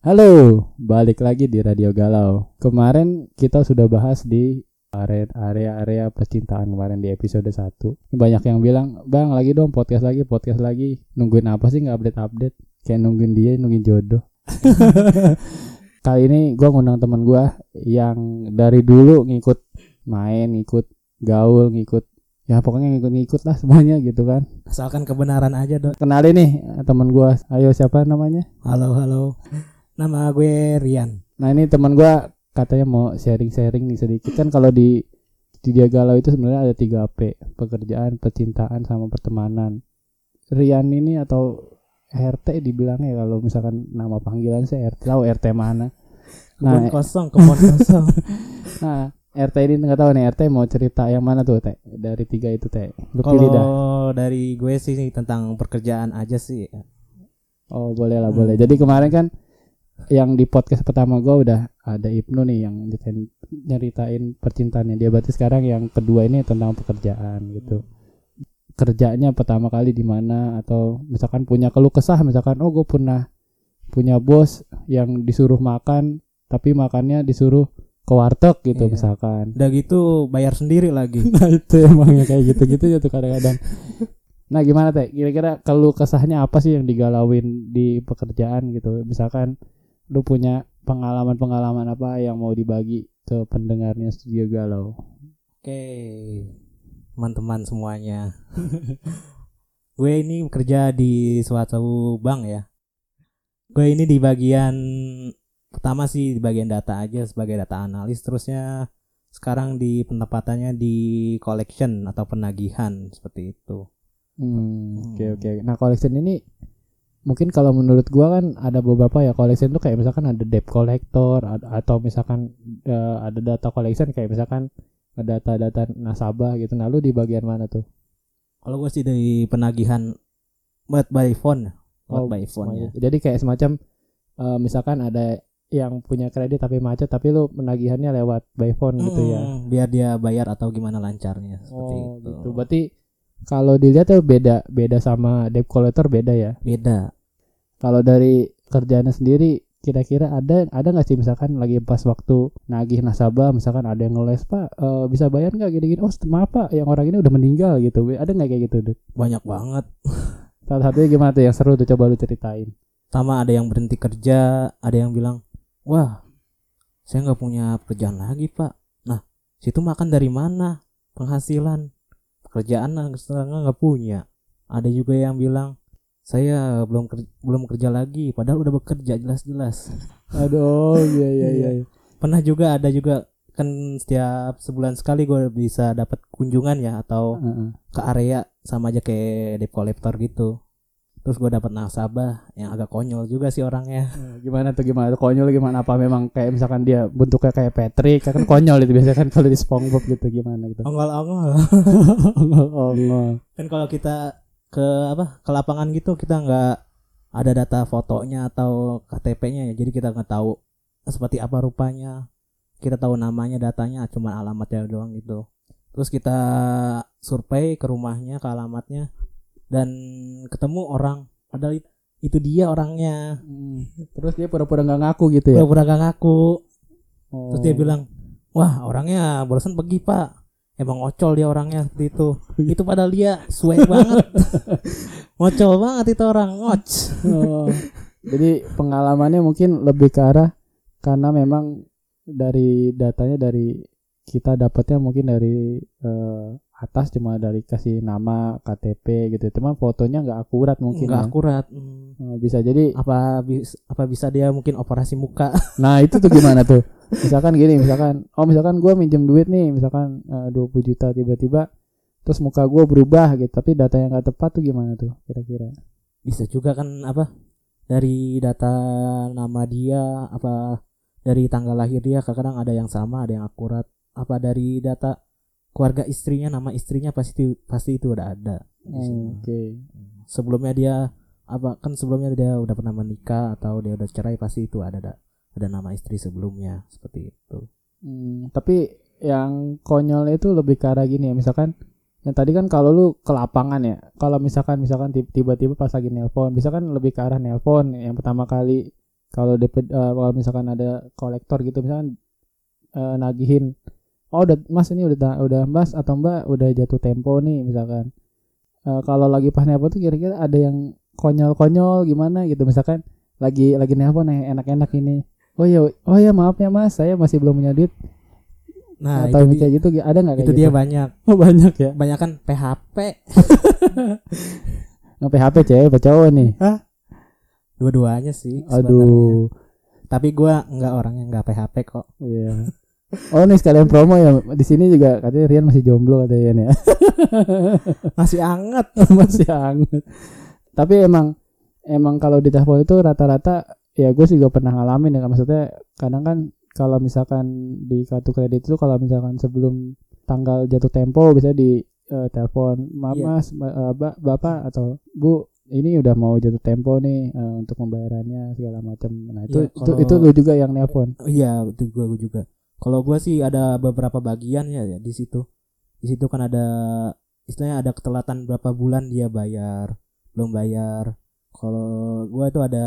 Halo, balik lagi di Radio Galau. Kemarin kita sudah bahas di area-area percintaan kemarin di episode 1. Banyak yang bilang, "Bang, lagi dong podcast lagi, podcast lagi." Nungguin apa sih nggak update-update? Kayak nungguin dia, nungguin jodoh. Kali ini gua ngundang teman gua yang dari dulu ngikut main, ngikut gaul, ngikut ya pokoknya ngikut-ngikut lah semuanya gitu kan. Asalkan kebenaran aja dok. Kenalin nih teman gua. Ayo siapa namanya? Halo halo. Nama gue Rian. Nah ini teman gua katanya mau sharing-sharing nih sedikit. Kan kalau di di dia galau itu sebenarnya ada 3 P. Pekerjaan percintaan sama pertemanan. Rian ini atau RT dibilangnya kalau misalkan nama panggilan saya RT tahu RT mana? Kebun kosong, kebun kosong. nah RT ini nggak tahu nih RT mau cerita yang mana tuh teh dari tiga itu teh Kalau dari gue sih tentang pekerjaan aja sih. oh boleh lah Hmm. boleh. Jadi kemarin kan yang di podcast pertama gua udah ada Ibnu nih yang nyeritain, percintaannya dia. Berarti sekarang yang kedua ini tentang pekerjaan gitu. Kerjanya pertama kali di mana? Atau misalkan punya keluh kesah misalkan oh gue pernah punya bos yang disuruh makan tapi makannya disuruh ke warteg gitu Iya. misalkan. Udah gitu bayar sendiri lagi. nah itu emangnya kayak gitu-gitu ya tuh kadang-kadang. Nah gimana teh? Kira-kira keluh kesahnya apa sih yang digalauin di pekerjaan gitu? Misalkan lu punya pengalaman-pengalaman apa yang mau dibagi ke pendengarnya studio galau Oke, teman-teman semuanya. gue ini bekerja di suatu bank ya. Gue ini di bagian pertama sih di bagian data aja sebagai data analis. Terusnya sekarang di penempatannya di collection atau penagihan seperti itu. Hmm, oke Hmm. oke. Nah, collection ini mungkin kalau menurut gua kan ada beberapa ya collection tuh kayak misalkan ada debt collector atau misalkan eh, ada data collection kayak misalkan data-data nasabah gitu. Nah, lu di bagian mana tuh? Kalau gue sih dari penagihan buat by phone, buat Oh, by phone ya. Jadi kayak semacam eh, misalkan ada yang punya kredit tapi macet tapi lu penagihannya lewat by phone gitu ya. Hmm, Biar dia bayar atau gimana lancarnya seperti Oh, itu. gitu. Berarti kalau dilihat tuh beda beda sama debt collector beda ya. Beda. Kalau dari kerjanya sendiri kira-kira ada ada nggak sih misalkan lagi pas waktu nagih nasabah misalkan ada yang ngeles pak eh, bisa bayar nggak gini-gini oh maaf pak yang orang ini udah meninggal gitu ada nggak kayak gitu Dut? Banyak banget. salah satunya gimana tuh yang seru tuh coba lu ceritain Sama ada yang berhenti kerja, ada yang bilang, wah, saya nggak punya pekerjaan lagi pak. Nah, situ makan dari mana? Penghasilan, pekerjaan nggak punya. Ada juga yang bilang, saya belum ker- belum kerja lagi, padahal udah bekerja jelas-jelas. aduh iya iya iya Pernah juga ada juga kan setiap sebulan sekali gue bisa dapat kunjungan ya atau Heeh. ke area sama aja kayak debt collector gitu. Terus gue dapat nasabah yang agak konyol juga sih orangnya. Eh, gimana tuh gimana tuh konyol gimana apa memang kayak misalkan dia bentuknya kayak Patrick kan konyol itu biasanya kan kalau di SpongeBob gitu gimana gitu Ongol-ongol. oh, oh. kan kalau kita ke apa ke lapangan gitu kita nggak ada data fotonya atau KTP-nya ya. Jadi kita nggak tahu seperti apa rupanya. Kita tahu namanya, datanya, cuma alamatnya doang gitu. Terus kita survei ke rumahnya, ke alamatnya dan ketemu orang. Padahal it- itu dia orangnya. Hmm. terus dia pura-pura nggak ngaku gitu ya Pura-pura gak ngaku. Oh. Terus dia bilang, wah orangnya barusan pergi pak. Emang ngocol dia orangnya seperti itu. itu padahal dia swag banget. ngocol banget itu orang ngoc. Oh. Jadi pengalamannya mungkin lebih ke arah karena memang dari datanya dari kita dapatnya mungkin dari eh, atas cuma dari kasih nama KTP gitu. Cuman fotonya nggak akurat mungkin Nggak ya. akurat. Eh, Bisa jadi Apa bis, apa bisa dia mungkin operasi muka? Nah itu tuh gimana tuh? Misalkan gini, misalkan, oh misalkan gue minjem duit nih, misalkan eh, 20 juta tiba-tiba, terus muka gue berubah gitu, tapi data yang nggak tepat tuh gimana tuh kira-kira? bisa juga kan apa? Dari data nama dia apa dari tanggal lahir dia kadang ada yang sama, ada yang akurat. Apa dari data keluarga istrinya, nama istrinya pasti pasti itu udah ada. Oke. sana. sebelumnya dia apa kan sebelumnya dia udah pernah menikah atau dia udah cerai pasti itu ada ada, ada nama istri sebelumnya seperti itu. Hmm, tapi yang konyol itu lebih ke arah gini ya, misalkan yang tadi kan kalau lu ke lapangan ya, kalau misalkan misalkan ti- tiba-tiba pas lagi nelpon, bisa kan lebih ke arah nelpon yang pertama kali kalau DP eh, kalau misalkan ada kolektor gitu misalkan eh, nagihin oh udah mas ini udah udah mas atau mbak udah jatuh tempo nih misalkan. Eh, kalau lagi pas nelpon tuh kira-kira ada yang konyol-konyol gimana gitu misalkan lagi lagi nelpon yang enak-enak ini oh ya oh ya maaf ya mas saya masih belum punya duit Nah, atau itu, kayak gitu ada nggak kayak itu gitu? dia banyak. oh, banyak ya Banyak kan PHP. nge PHP cewek apa cowok nih Dua-duanya sih. sebenarnya. aduh Tapi gua nggak orang yang nggak PHP kok. iya oh nih sekalian promo ya di sini juga katanya Rian masih jomblo katanya Rian ya Masih anget. masih hangat tapi emang emang kalau di telepon itu rata-rata ya gue juga pernah ngalamin ya maksudnya kadang kan kalau misalkan di kartu kredit itu kalau misalkan sebelum tanggal jatuh tempo bisa di eh, telepon maaf Iya. mas ma- eh, ba- bapak atau bu ini udah mau jatuh tempo nih eh, untuk pembayarannya segala macam nah itu Iya, itu kalau- itu lu juga yang nelpon Iya, itu gua, gua juga. Kalau gua sih ada beberapa bagian ya, ya di situ. Di situ kan ada istilahnya ada ketelatan berapa bulan dia bayar, belum bayar. Kalau gua itu ada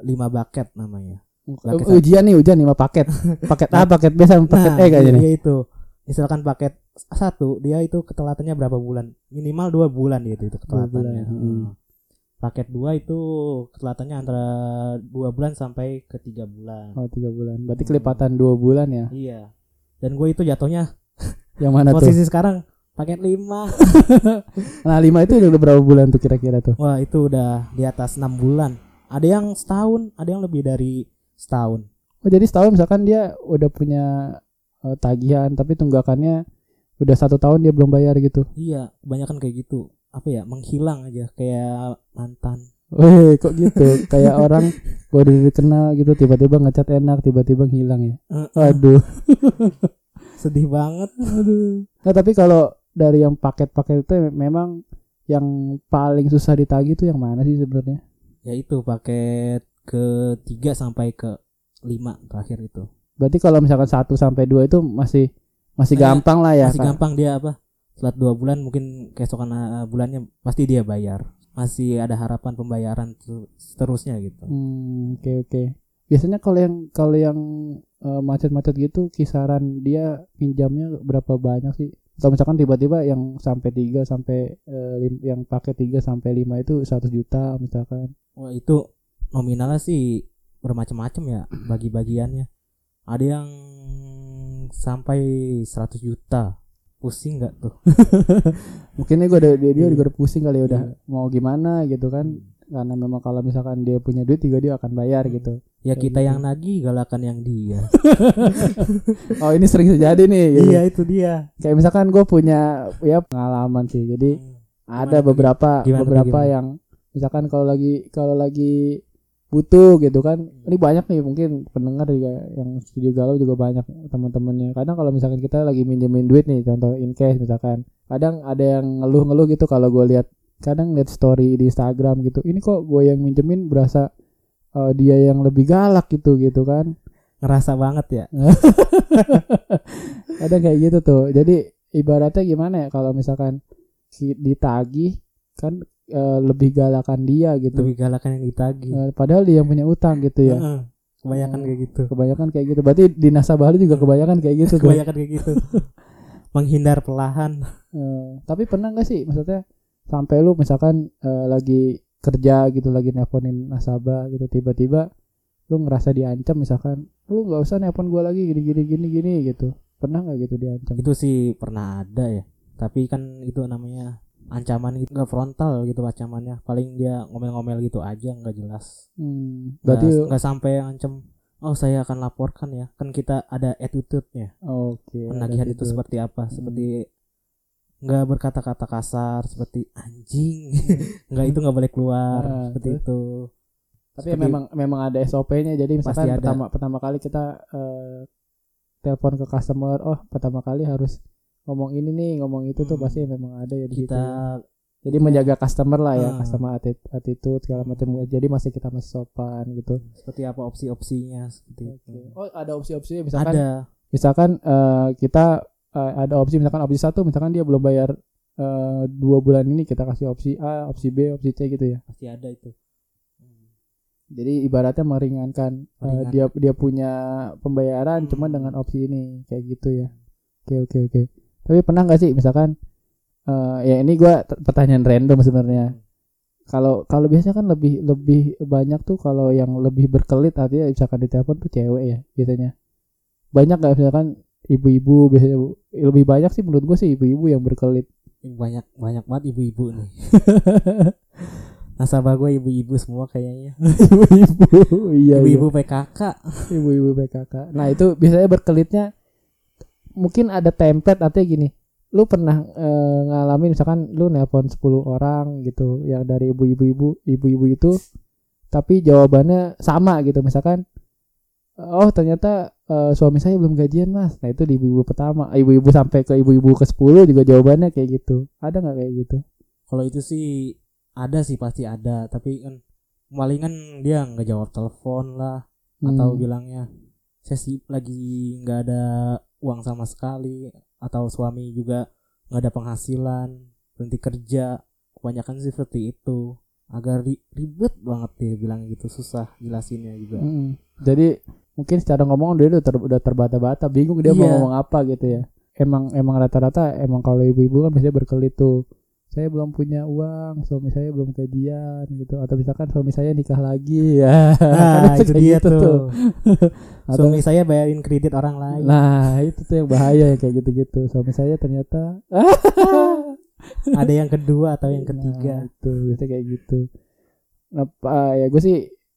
lima bucket namanya. Paket Eh, ujian nih ujian lima paket paket A paket B sama paket E kayaknya iya, nih itu. Misalkan paket satu, dia itu ketelatannya berapa bulan? Minimal dua bulan gitu itu Dua bulan, ketelatannya. hmm. Hmm. Paket dua itu ketelatannya antara dua bulan sampai ke tiga bulan. oh tiga bulan berarti Hmm. kelipatan dua bulan ya Iya. Dan gue itu jatuhnya yang mana tuh posisi sekarang paket 5 Nah lima itu udah berapa bulan tuh kira-kira tuh? wah itu udah di atas enam bulan ada yang setahun ada yang lebih dari setahun Oh jadi setahun misalkan dia udah punya eh, tagihan tapi tunggakannya udah satu tahun dia belum bayar gitu. iya kebanyakan kayak gitu apa ya menghilang aja kayak mantan Weh kok gitu? Kayak orang baru dikenal gitu tiba-tiba ngecat enak tiba-tiba hilang ya. Eh, Aduh. sedih banget Aduh. Nah tapi kalau dari yang paket-paket itu memang yang paling susah ditagih itu yang mana sih sebenarnya? ya itu paket ke tiga sampai ke lima terakhir itu Berarti kalau misalkan 1 sampai 2 itu masih masih Eh, gampang lah ya. masih Kak? gampang dia apa setelah dua bulan mungkin keesokan uh, bulannya pasti dia bayar masih ada harapan pembayaran ter- seterusnya gitu Hmm, oke oke. Biasanya kalau yang kalau yang eh, macet-macet gitu kisaran dia pinjamnya berapa banyak sih? Atau misalkan tiba-tiba yang sampai 3 sampai eh, lim- yang pakai 3 sampai 5 itu 100 juta misalkan. Wah itu nominalnya sih bermacam-macam ya bagi bagiannya. Ada yang sampai 100 juta. Pusing nggak tuh? Mungkin gue udah dia, dia Iya. juga udah pusing kali ya udah Iya. mau gimana gitu kan. Karena memang kalau misalkan dia punya duit juga dia akan bayar gitu. Ya Kayak kita gitu. yang nagih galakan yang dia. Oh ini sering terjadi nih. gitu. iya itu dia. Kayak misalkan gue punya ya pengalaman sih. Jadi ada tuh, beberapa Gimana beberapa gimana? yang misalkan kalau lagi kalau lagi butuh gitu kan Hmm. ini banyak nih mungkin pendengar juga yang studio galau juga banyak teman-temannya kadang kalau misalkan kita lagi minjemin duit nih contoh in case misalkan kadang ada yang ngeluh-ngeluh gitu kalau gue lihat kadang lihat story di Instagram gitu ini kok gue yang minjemin berasa eh, dia yang lebih galak gitu gitu kan Ngerasa banget ya. ada kayak gitu tuh jadi ibaratnya gimana ya kalau misalkan ditagih kan eh, lebih galakan dia gitu Lebih galakan yang ditagih. Eh, padahal dia yang punya utang gitu ya. Kebanyakan Oh. kayak gitu. kebanyakan kayak gitu berarti di nasabah lu juga kebanyakan kayak gitu tuh Kebanyakan kayak gitu. Menghindar perlahan. Eh, tapi pernah nggak sih maksudnya sampai lu misalkan eh, lagi kerja gitu lagi nelponin nasabah gitu tiba-tiba lu ngerasa diancam misalkan lu nggak usah nelpon gua lagi gini gini gini gini gitu. Pernah nggak gitu diancam? Itu sih pernah ada ya. Tapi kan itu namanya ancaman gitu nggak frontal gitu ancamannya. Paling dia ngomel-ngomel gitu aja nggak jelas. Hmm, berarti nggak sampai ancam oh saya akan laporkan ya. Kan kita ada attitude-nya. Oke ada penagihan itu seperti apa? Hmm. seperti nggak berkata-kata kasar seperti anjing. Nggak itu nggak boleh keluar Ah, seperti terus? itu. Tapi Seperti- memang memang ada SOP-nya jadi misalkan Pasti ada. pertama pertama kali kita eh, telepon ke customer oh pertama kali harus ngomong ini nih ngomong itu tuh Hmm. pasti memang ada ya di situ kita jadi menjaga customer lah ya Ah. customer atti- attitude segala macam. Jadi masih kita masih sopan gitu. Seperti apa opsi-opsinya seperti itu. Oh ada opsi-opsi misalkan ada. misalkan eh, kita eh, ada opsi misalkan opsi satu misalkan dia belum bayar eh, dua bulan ini kita kasih opsi A opsi B opsi C gitu ya pasti ada itu Hmm. Jadi ibaratnya meringankan Meringankan. dia dia punya pembayaran Hmm. cuma dengan opsi ini kayak gitu ya. Oke oke oke. Tapi pernah nggak sih misalkan eh, ya ini gua t- pertanyaan random sebenarnya. Kalau kalau biasanya kan lebih lebih banyak tuh kalau yang lebih berkelit artinya misalkan di telepon tuh cewek ya biasanya. Banyak nggak misalkan ibu-ibu biasanya lebih banyak sih menurut gue sih ibu-ibu yang berkelit. banyak banyak banget ibu-ibu nih nasabah gue ibu-ibu semua kayaknya ibu-ibu iya iya. ibu-ibu PKK ibu-ibu PKK. Nah itu biasanya berkelitnya mungkin ada template artinya gini. Lu pernah eh, ngalamin misalkan lu nelpon 10 orang gitu yang dari ibu-ibu ibu ibu-ibu itu tapi jawabannya sama gitu misalkan oh ternyata eh, suami saya belum gajian mas. Nah itu di ibu-ibu pertama. Ibu-ibu sampai ke ibu-ibu ke 10 juga jawabannya kayak gitu. Ada nggak kayak gitu? Kalau itu sih ada sih pasti ada. Tapi kan palingan dia nggak jawab telepon lah atau Hmm. bilangnya saya sih lagi nggak ada uang sama sekali atau suami juga nggak ada penghasilan berhenti kerja. Kebanyakan sih seperti itu. Agak ri- ribet banget dia bilang gitu susah jelasinnya juga. Mm-mm. Jadi mungkin secara ngomong dia udah, ter, udah terbata-bata, bingung dia mau Iya. ngomong apa gitu ya. Emang emang rata-rata emang kalau ibu-ibu kan biasanya berkelit tuh. Saya belum punya uang, suami saya belum gajian gitu. Atau misalkan suami saya nikah lagi ya. nah itu dia gitu tuh, Atau, suami saya bayarin kredit orang lain nah itu tuh yang bahaya ya, kayak gitu-gitu. Suami saya ternyata ada yang kedua atau yang Nah, ketiga itu biasanya kayak gitu. Nah, ya gue sih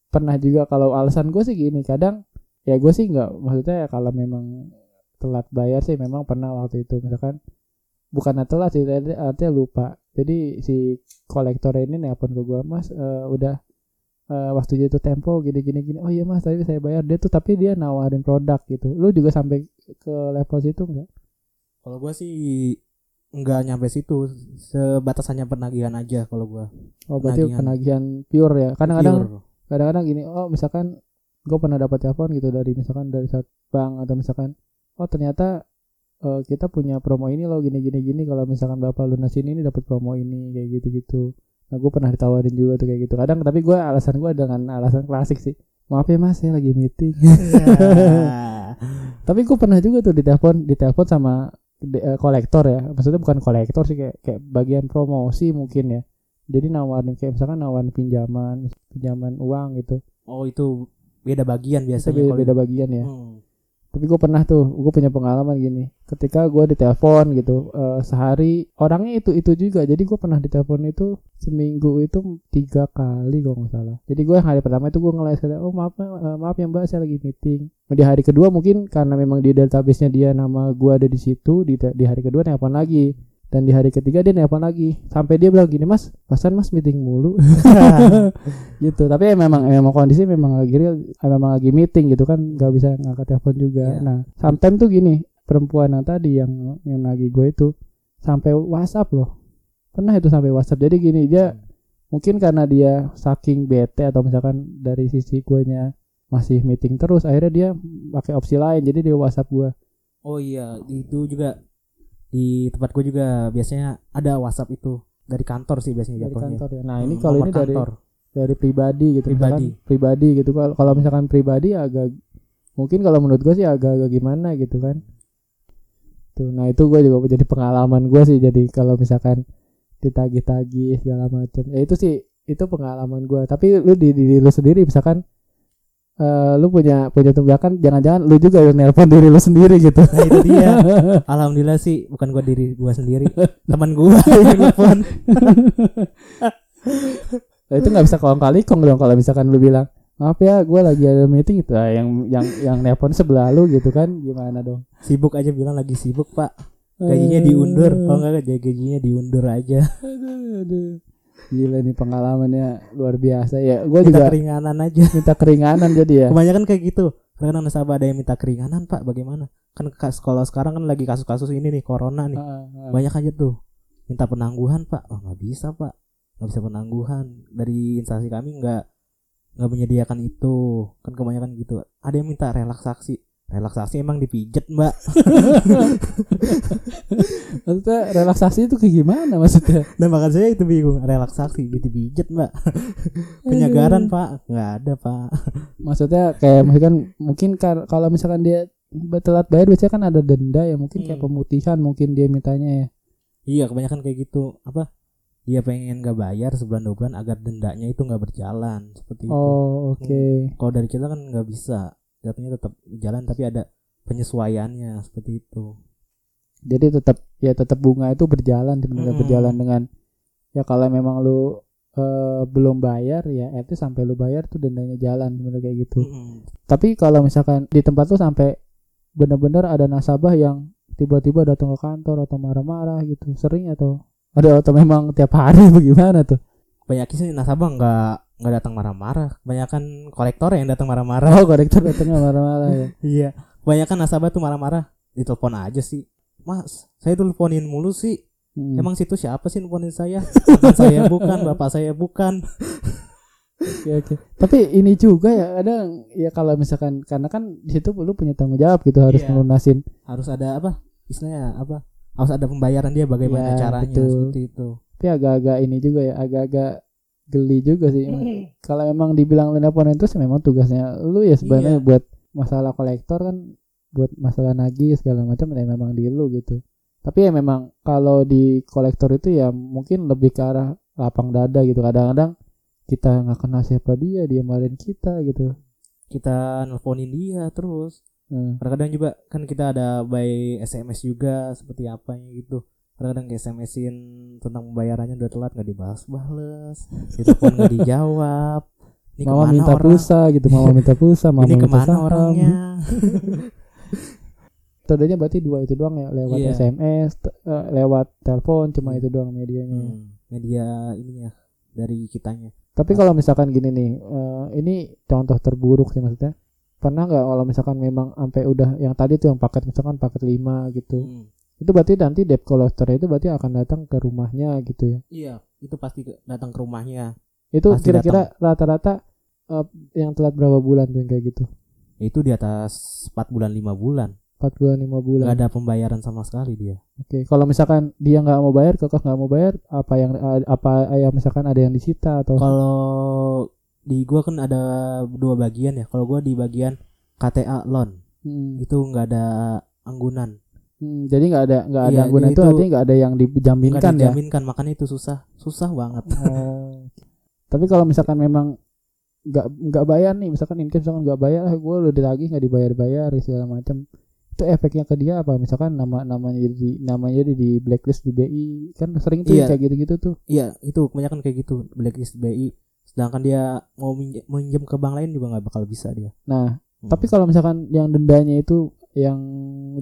pernah juga kalau alasan gue sih gini, kadang ya gue sih nggak maksudnya ya kalau memang telat bayar sih memang pernah waktu itu misalkan bukan telat sih tadi artinya lupa. Jadi si kolektor ini nelpon ke gue, "Mas, eh, udah eh, waktu itu tempo gini gini gini." Oh iya Mas, tapi saya bayar dia tuh tapi dia nawarin produk gitu. Lu juga sampai ke level situ enggak? kalau gue sih nggak nyampe situ sebatas hanya penagihan aja kalau gue Oh, berarti Penagihan. penagihan pure ya. Kadang-kadang kadang-kadang gini oh misalkan gue pernah dapat telepon gitu dari misalkan dari bank atau misalkan oh ternyata eh, kita punya promo ini loh gini gini gini. Kalau misalkan bapak lunasin ini dapat promo ini kayak gitu gitu nah gue pernah ditawarin juga tuh kayak gitu. Kadang tapi gue alasan gue dengan alasan klasik sih maaf ya mas saya lagi meeting. Ya. tapi gue pernah juga tuh ditelepon ditelepon sama de- eh, kolektor ya. Maksudnya bukan kolektor sih kayak kayak bagian promosi mungkin ya. Jadi nawarin kayak misalkan nawarin pinjaman pinjaman uang gitu. Oh itu beda bagian biasanya beda, beda bagian ya. Hmm. tapi gue pernah tuh gue punya pengalaman gini. Ketika gue ditelepon gitu eh, sehari orangnya itu itu juga. Jadi gue pernah ditelepon itu seminggu itu tiga kali kalau nggak salah. Jadi gue yang hari pertama itu gue ngeles kata oh maaf eh, maaf ya mbak saya lagi meeting. Di hari kedua mungkin karena memang di database nya dia nama gue ada di situ di, di hari kedua nelpon lagi dan di hari ketiga dia nelpon lagi. Sampai dia bilang gini mas pasan mas meeting mulu. Gitu. Tapi ya memang memang kondisi memang lagi real eh, memang lagi meeting gitu kan nggak bisa ngangkat telepon juga. Iya. nah sometimes tuh gini perempuan yang tadi yang yang lagi gue itu sampai WhatsApp loh. Pernah itu sampai WhatsApp. Jadi gini dia mungkin karena dia saking bete atau misalkan dari sisi gue nya masih meeting terus akhirnya dia pakai opsi lain. Jadi dia WhatsApp gue oh iya itu juga di tempat gue juga biasanya ada WhatsApp itu. Dari kantor sih biasanya dari jatuhnya. kantor ya. Nah ini Hmm, kalau ini dari kantor. dari pribadi gitu Pribadi. misalkan pribadi. gitu. Kalau kalau misalkan pribadi agak mungkin kalau menurut gue sih agak-agak gimana gitu kan. Tuh nah itu gue juga jadi pengalaman gue sih. Jadi kalau misalkan ditagih-tagih segala macam. Ya itu sih itu pengalaman gue tapi lu di diri lu sendiri misalkan eh, lu punya punya tunggakan jangan-jangan lu juga yang nelpon diri lu sendiri gitu Nah itu dia. Alhamdulillah sih bukan gua diri gua sendiri, teman gua yang telepon. Nah, itu nggak bisa kong kali kong dong kalau misalkan lu bilang maaf ya gue lagi ada meeting itu nah, yang yang yang nelpon sebelah lu gitu kan gimana dong Sibuk aja bilang lagi sibuk, Pak. Gajinya diundur. Kalau enggak gajinya diundur aja. aduh, aduh. Gila nih pengalamannya luar biasa ya gue Minta juga keringanan aja. minta keringanan jadi ya Kebanyakan kayak gitu. Karena nasabah ada yang minta keringanan, Pak. Bagaimana? Kan ke sekolah sekarang kan lagi kasus-kasus ini nih corona nih. Banyak aja tuh minta penangguhan, Pak. Oh, nggak bisa, Pak. Nggak bisa penangguhan. Dari instansi kami nggak nggak menyediakan itu. Kan kebanyakan gitu. Ada yang minta relaksasi. Relaksasi emang dipijet mbak. Maksudnya relaksasi itu kayak gimana maksudnya? Nah makanya saya itu bingung. Relaksasi dipijet mbak. Penyegaran pak. Nggak ada pak. Maksudnya kayak misalkan mungkin kalau misalkan dia telat bayar biasanya kan ada denda ya mungkin kayak Hmm. pemutihan mungkin dia mintanya ya. Iya kebanyakan kayak gitu. Apa? Dia pengen nggak bayar sebulan dua bulan agar dendanya itu nggak berjalan seperti itu. Oh oke. Kalau dari kita kan nggak bisa jatuhnya tetap jalan tapi ada penyesuaiannya seperti itu jadi tetap ya tetap bunga itu berjalan sebenarnya Mm-mm. berjalan dengan ya kalau memang lu eh, belum bayar ya itu sampai lu bayar tuh dendanya jalan sebenarnya kayak gitu Mm-mm. tapi kalau misalkan di tempat lu sampai bener-bener ada nasabah yang tiba-tiba datang ke kantor atau marah-marah gitu sering atau ada atau memang tiap hari bagaimana tuh banyak sih nasabah nggak nggak datang marah-marah kebanyakan kolektor yang datang marah-marah oh korektor datangnya marah-marah ya iya kebanyakan nasabah tuh marah-marah ditelepon aja sih mas saya teleponin mulu sih Hmm. emang situ siapa sih nelponin saya saya bukan bapak saya bukan Oke oke. Tapi ini juga ya kadang ya kalau misalkan karena kan di situ lu punya tanggung jawab gitu harus Iya. melunasin. harus ada apa istilahnya apa harus ada pembayaran dia bagaimana Iya, caranya betul. seperti itu Tapi agak-agak ini juga ya agak-agak geli juga sih. kalau memang dibilang lu nelponin terus ya memang tugasnya lu ya sebenarnya Iya. buat masalah kolektor kan buat masalah nagih segala macam ya memang di lu gitu. Tapi ya memang kalau di kolektor itu ya mungkin lebih ke arah lapang dada gitu. Kadang-kadang kita nggak kenal siapa dia, dia marahin kita gitu. kita nelponin dia terus Nah, kadang-kadang juga kan kita ada by SMS juga seperti apa gitu kadang-kadang ke SMS-in tentang pembayarannya udah telat nggak dibahas-bales ditelepon nggak dijawab ini mama minta orang pulsa gitu, mama minta pulsa, mama ini minta ke mana orangnya Metodenya berarti dua itu doang ya, lewat Iya. SMS, te- eh, lewat telepon, cuma itu doang medianya. Hmm, media ininya dari kitanya Tapi kalau misalkan gini nih, eh, ini contoh terburuk sih maksudnya. Pernah nggak kalau misalkan memang sampai udah yang tadi tuh yang paket misalkan paket 5 gitu. Hmm. Itu berarti nanti debt collector itu berarti akan datang ke rumahnya gitu ya. iya itu pasti datang ke rumahnya. Itu Pasti kira-kira rata-rata eh, yang telat berapa bulan tuh yang kayak gitu? itu di atas 4 bulan 5 bulan. 4 bulan, 5 bulan. nggak ada pembayaran sama sekali dia. Oke, kalau misalkan dia nggak mau bayar, kekeh nggak mau bayar, apa yang apa yang misalkan ada yang disita atau? Kalau di gua kan ada dua bagian ya. Kalau gua di bagian KTA loan. Hmm, itu nggak ada anggunan hmm, jadi nggak ada nggak ada Iya, jadi itu itu artinya nggak ada yang nggak dijaminkan ya. dijaminkan makanya itu susah susah banget Oh. Tapi kalau misalkan memang nggak nggak bayar nih, misalkan in case misalkan nggak bayar, ah gue udah ditagih nggak dibayar-bayar segala macam. Itu efeknya ke dia apa? Misalkan nama namanya jadi namanya jadi di blacklist di BI kan sering tuh Iya. kayak gitu-gitu tuh. iya itu kebanyakan kayak gitu blacklist BI sedangkan dia mau minjem, minjem ke bank lain juga nggak bakal bisa dia Nah, Hmm. tapi kalau misalkan yang dendanya itu yang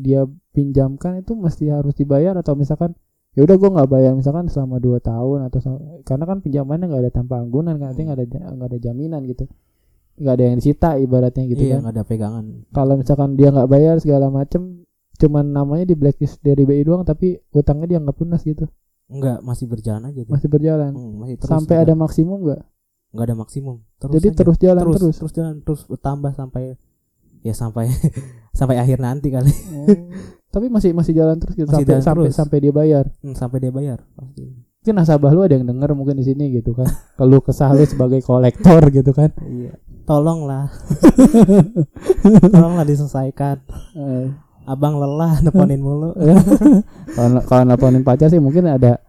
dia pinjamkan itu mesti harus dibayar atau misalkan ya udah gue nggak bayar misalkan selama dua tahun atau karena kan pinjamannya nggak ada tanpa anggunan kan artinya nggak ada nggak ada jaminan gitu. Nggak ada yang disita ibaratnya gitu iya kan. nggak ada pegangan. Kalau misalkan dia nggak bayar segala macem cuman namanya di blacklist dari BI doang tapi utangnya dia nggak lunas gitu. Nggak masih berjalan aja dia. masih berjalan. Hmm, masih terus sampai ada maksimum nggak? Nggak ada maksimum. Terus jadi aja. terus jalan terus terus, terus jalan terus bertambah sampai ya sampai sampai akhir nanti kali. Oh. tapi masih masih jalan terus gitu Masih sampai jalan sampai terus. sampai dia bayar. Hmm, sampai dia bayar pasti. Mungkin nasabah lu ada yang denger mungkin di sini gitu kan. Kalau kesah lu sebagai kolektor gitu kan. Iya. Tolonglah. Tolonglah diselesaikan. Eh, abang lelah neponin mulu. Kalau kalau nelponin pacar sih mungkin ada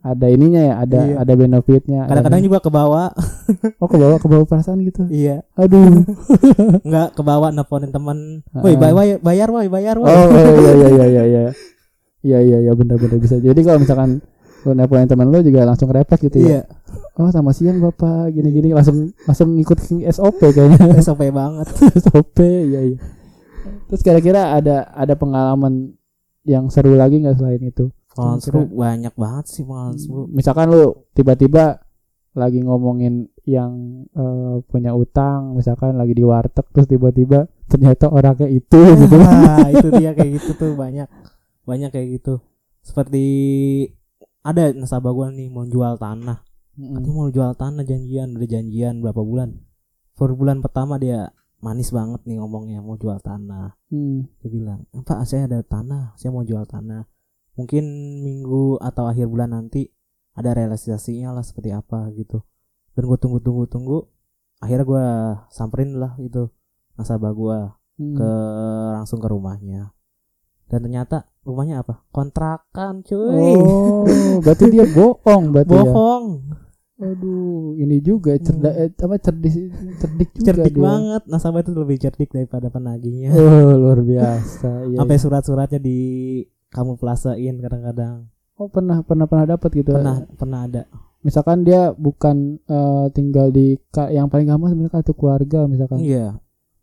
ada ininya ya ada Iya. ada benefitnya ada- kadang-kadang juga ke bawah oh ke bawah ke bawah perasaan gitu iya aduh nggak ke bawah nelponin teman woi bay- bay- bayar woi bayar woi Oh, iya iya iya iya iya. Iya iya iya benar-benar bisa. Jadi kalau misalkan lu nelponin teman lu juga langsung refleks gitu ya. iya Oh, sama siang Bapak gini-gini langsung langsung ngikut SOP kayaknya. SOP banget SOP iya iya. Terus kira-kira ada ada pengalaman yang seru lagi nggak selain itu? Kira-kira. seru banyak banget sih pengalaman seru Misalkan lu tiba-tiba lagi ngomongin yang eh, punya utang, misalkan lagi di warteg terus tiba-tiba ternyata orangnya itu gitu. Wah, itu dia kayak gitu tuh banyak banyak kayak gitu seperti ada nasabah gua nih mau jual tanah Mm-mm. Katanya mau jual tanah janjian udah janjian berapa bulan per bulan pertama dia manis banget nih ngomongnya mau jual tanah Hmm. dia bilang pak saya ada tanah saya mau jual tanah mungkin minggu atau akhir bulan nanti ada realisasinya lah seperti apa gitu dan gue tunggu tunggu tunggu akhirnya gue samperin lah gitu nasabah gue Hmm. ke langsung ke rumahnya dan ternyata rumahnya apa kontrakan cuy Oh, berarti dia bohong berarti ya. bohong Aduh, ini juga cerdas Hmm. eh, apa cerdik cerdik juga cerdik dia. banget nasabah itu lebih cerdik daripada penagihnya Oh, luar biasa. Iya. sampai surat-suratnya di kamu pelasain kadang-kadang Oh, pernah pernah pernah dapat gitu. pernah pernah ada Misalkan dia bukan eh, tinggal di yang paling gampang sebenarnya kartu keluarga misalkan. iya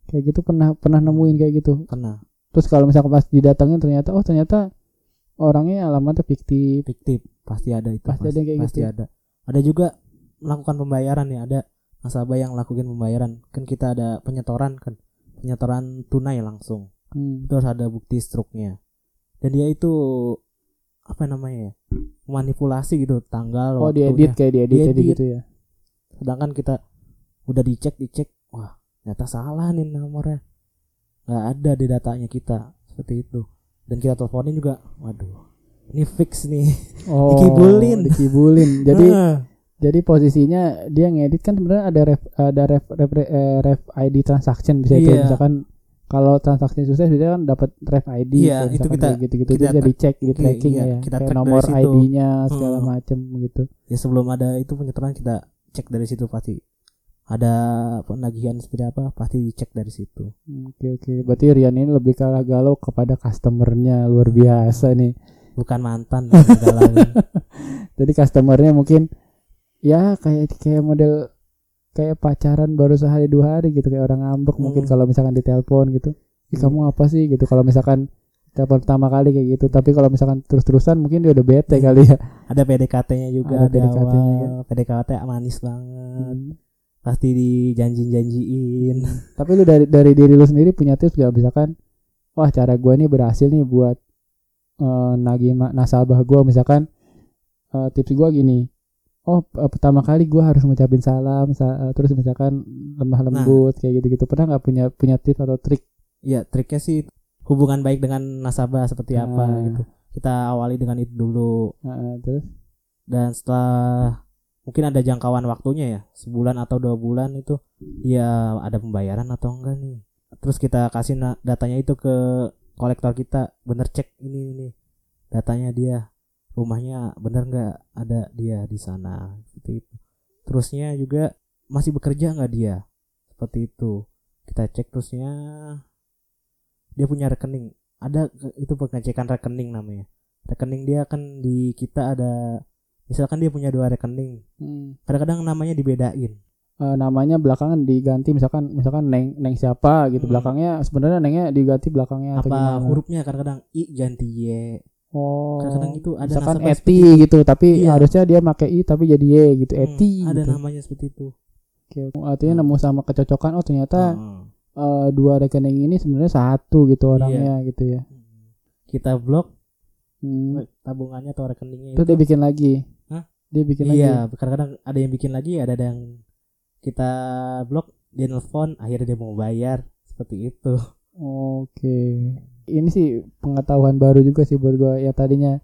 Kayak gitu pernah pernah nemuin kayak gitu. pernah Terus kalau misalkan pas didatangin ternyata oh ternyata orangnya alamatnya fiktif. fiktif pasti ada itu Pasti ada yang kayak pasti gitu. ada ada juga melakukan pembayaran ya ada nasabah yang lakukan pembayaran kan kita ada penyetoran kan penyetoran tunai langsung Hmm. itu harus ada bukti struknya dan dia itu apa namanya ya manipulasi gitu tanggal Oh, waktunya. diedit kayak diedit Diedit. jadi gitu ya. sedangkan kita udah dicek dicek wah ternyata salah nih nomornya nggak ada di datanya kita seperti itu dan kita teleponin juga waduh ini fix nih Oh, Dikibulin. Dikibulin. Jadi jadi posisinya dia ngedit kan sebenarnya ada ref ada ref ref, eh, ref ID transaction bisa itu Iya. misalkan kalau transaksi sukses biasanya kan dapat ref ID Iya, kayak itu kita- gitu-gitu. kita itu bisa dicek di tracking iya, ya. kita kayak nomor. ID-nya segala Hmm. macem gitu. Ya sebelum ada itu penyetoran kita cek dari situ pasti. Ada penagihan seperti apa pasti dicek dari situ. Oke oke. Berarti Rian ini lebih kalah galau kepada customernya. Luar biasa nih. Bukan mantan jadi customernya mungkin ya kayak kayak model kayak pacaran baru sehari dua hari gitu kayak orang ngambek mungkin Hmm. kalau misalkan ditelepon gitu. Ih, Hmm. kamu apa sih gitu kalau misalkan telepon pertama kali kayak gitu. Tapi kalau misalkan terus-terusan mungkin dia udah bete Hmm. kali ya. Ada PDKT-nya juga Ada di PDKT-nya awal. PDKT manis banget. Hmm. pasti dijanji-janjiin. Tapi lu dari dari diri lu sendiri punya tips gak misalkan wah cara gua nih berhasil nih buat eh, nagih nasabah gua. Misalkan eh, tips gua gini oh eh, pertama kali gua harus ngucapin salam sa- eh, terus misalkan lemah Nah. lembut kayak gitu-gitu. Pernah nggak punya punya tips atau trik? Ya triknya sih hubungan baik dengan nasabah seperti apa Ah. gitu. Kita awali dengan itu dulu. Heeh, terus? Dan setelah mungkin ada jangkauan waktunya ya sebulan atau dua bulan itu ya ada pembayaran atau enggak nih. Terus kita kasih datanya itu ke kolektor kita. Bener cek ini ini. Datanya dia rumahnya bener nggak ada dia di sana? Seperti itu. Terusnya juga masih bekerja nggak dia? Seperti itu. Kita cek terusnya dia punya rekening. Ada itu pengecekan rekening namanya. Rekening dia kan di kita ada misalkan dia punya dua rekening. Hmm. kadang-kadang namanya dibedain. Eh, namanya belakangan diganti misalkan misalkan neng neng siapa gitu. Hmm. belakangnya sebenarnya nengnya diganti belakangnya atau apa gimana? hurufnya kadang-kadang? I ganti y oh kadang-kadang itu ada misalkan Eti gitu tapi Iya. harusnya dia pakai i tapi jadi y gitu Hmm, Eti ada gitu. namanya seperti itu Oke, oke. artinya nemu sama kecocokan oh ternyata Hmm. eh, dua rekening ini sebenarnya satu gitu Iya. orangnya gitu ya kita blok Hmm. tabungannya atau rekeningnya itu dia bikin lagi Hah? dia bikin lagi iya kadang-kadang ada yang bikin lagi ada yang kita blok dia nelfon akhirnya dia mau bayar seperti itu oke ini sih pengetahuan baru juga sih buat gua. Ya tadinya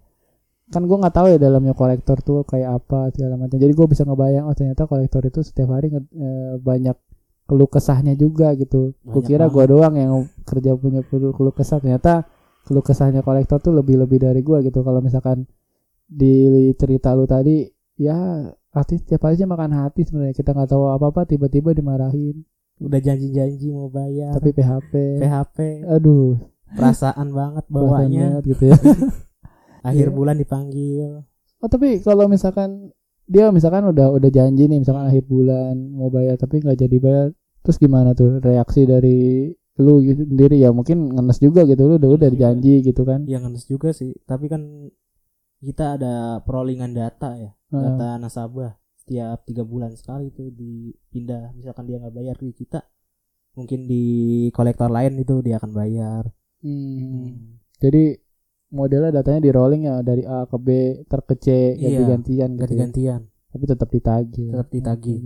kan gua nggak tahu ya dalamnya kolektor tuh kayak apa segala macam. Jadi gua bisa ngebayang oh ternyata kolektor itu setiap hari nge- eh, banyak keluh kesahnya juga gitu. Gua Banyak kira gua doang yang kerja punya keluh kesah. Ternyata keluh kesahnya kolektor tuh lebih lebih dari gua gitu. Kalau misalkan di cerita lu tadi ya artis tiap hari sih makan hati sebenarnya. Kita nggak tahu apa apa tiba-tiba dimarahin. Udah janji-janji mau bayar. Tapi PHP PHP aduh perasaan banget perasaan banget gitu ya. Akhir Iya. bulan dipanggil. Oh tapi kalau misalkan dia misalkan udah udah janji nih misalkan akhir bulan mau bayar tapi nggak jadi bayar terus gimana tuh reaksi dari lu gitu sendiri? Ya mungkin ngenes juga gitu lu udah udah Iya. janji gitu kan? Yang ngenes juga sih. Tapi kan kita ada perolingan data ya data nasabah. Setiap tiga bulan sekali itu dipindah. Misalkan dia nggak bayar di kita mungkin di kolektor lain itu dia akan bayar Hmm. jadi modelnya datanya di rolling ya dari A ke B ter ke C Iya, ganti-gantian gitu ya. ganti-gantian tapi tetap ditagih tetap ditagih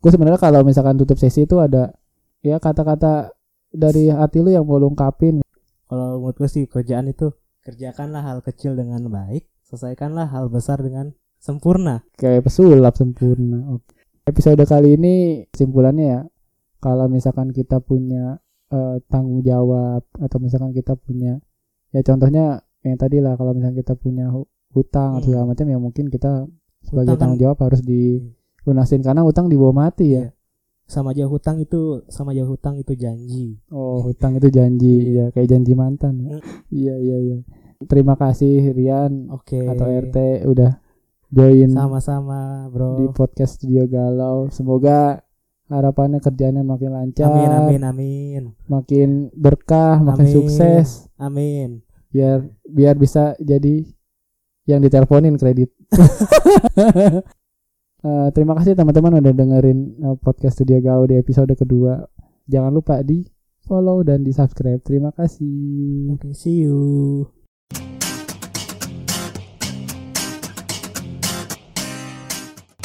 gue sebenarnya kalau misalkan tutup sesi itu ada ya kata-kata dari hati lu yang mau lu ungkapin kalau menurut gue sih kerjaan itu kerjakanlah hal kecil dengan baik selesaikanlah hal besar dengan sempurna kayak pesulap sempurna Oke. episode kali ini kesimpulannya ya kalau misalkan kita punya eh, tanggung jawab atau misalkan kita punya ya contohnya yang tadi lah kalau misalkan kita punya hu- hutang atau Hmm. segala macam ya mungkin kita sebagai Hutang tanggung jawab harus dilunasin karena hutang dibawa mati ya Iya. sama aja hutang itu sama aja hutang itu janji oh hutang itu janji ya kayak janji mantan ya Hmm. iya iya iya terima kasih Rian oke atau RT udah join sama-sama bro di podcast Studio Galau. Semoga harapannya kerjanya makin lancar, amin amin amin makin berkah, makin Amin. sukses, amin biar biar bisa jadi yang diteleponin kredit. Eh, terima kasih teman-teman udah dengerin eh, podcast Studio Galau di episode kedua. Jangan lupa di follow dan di subscribe. Terima kasih. oke see you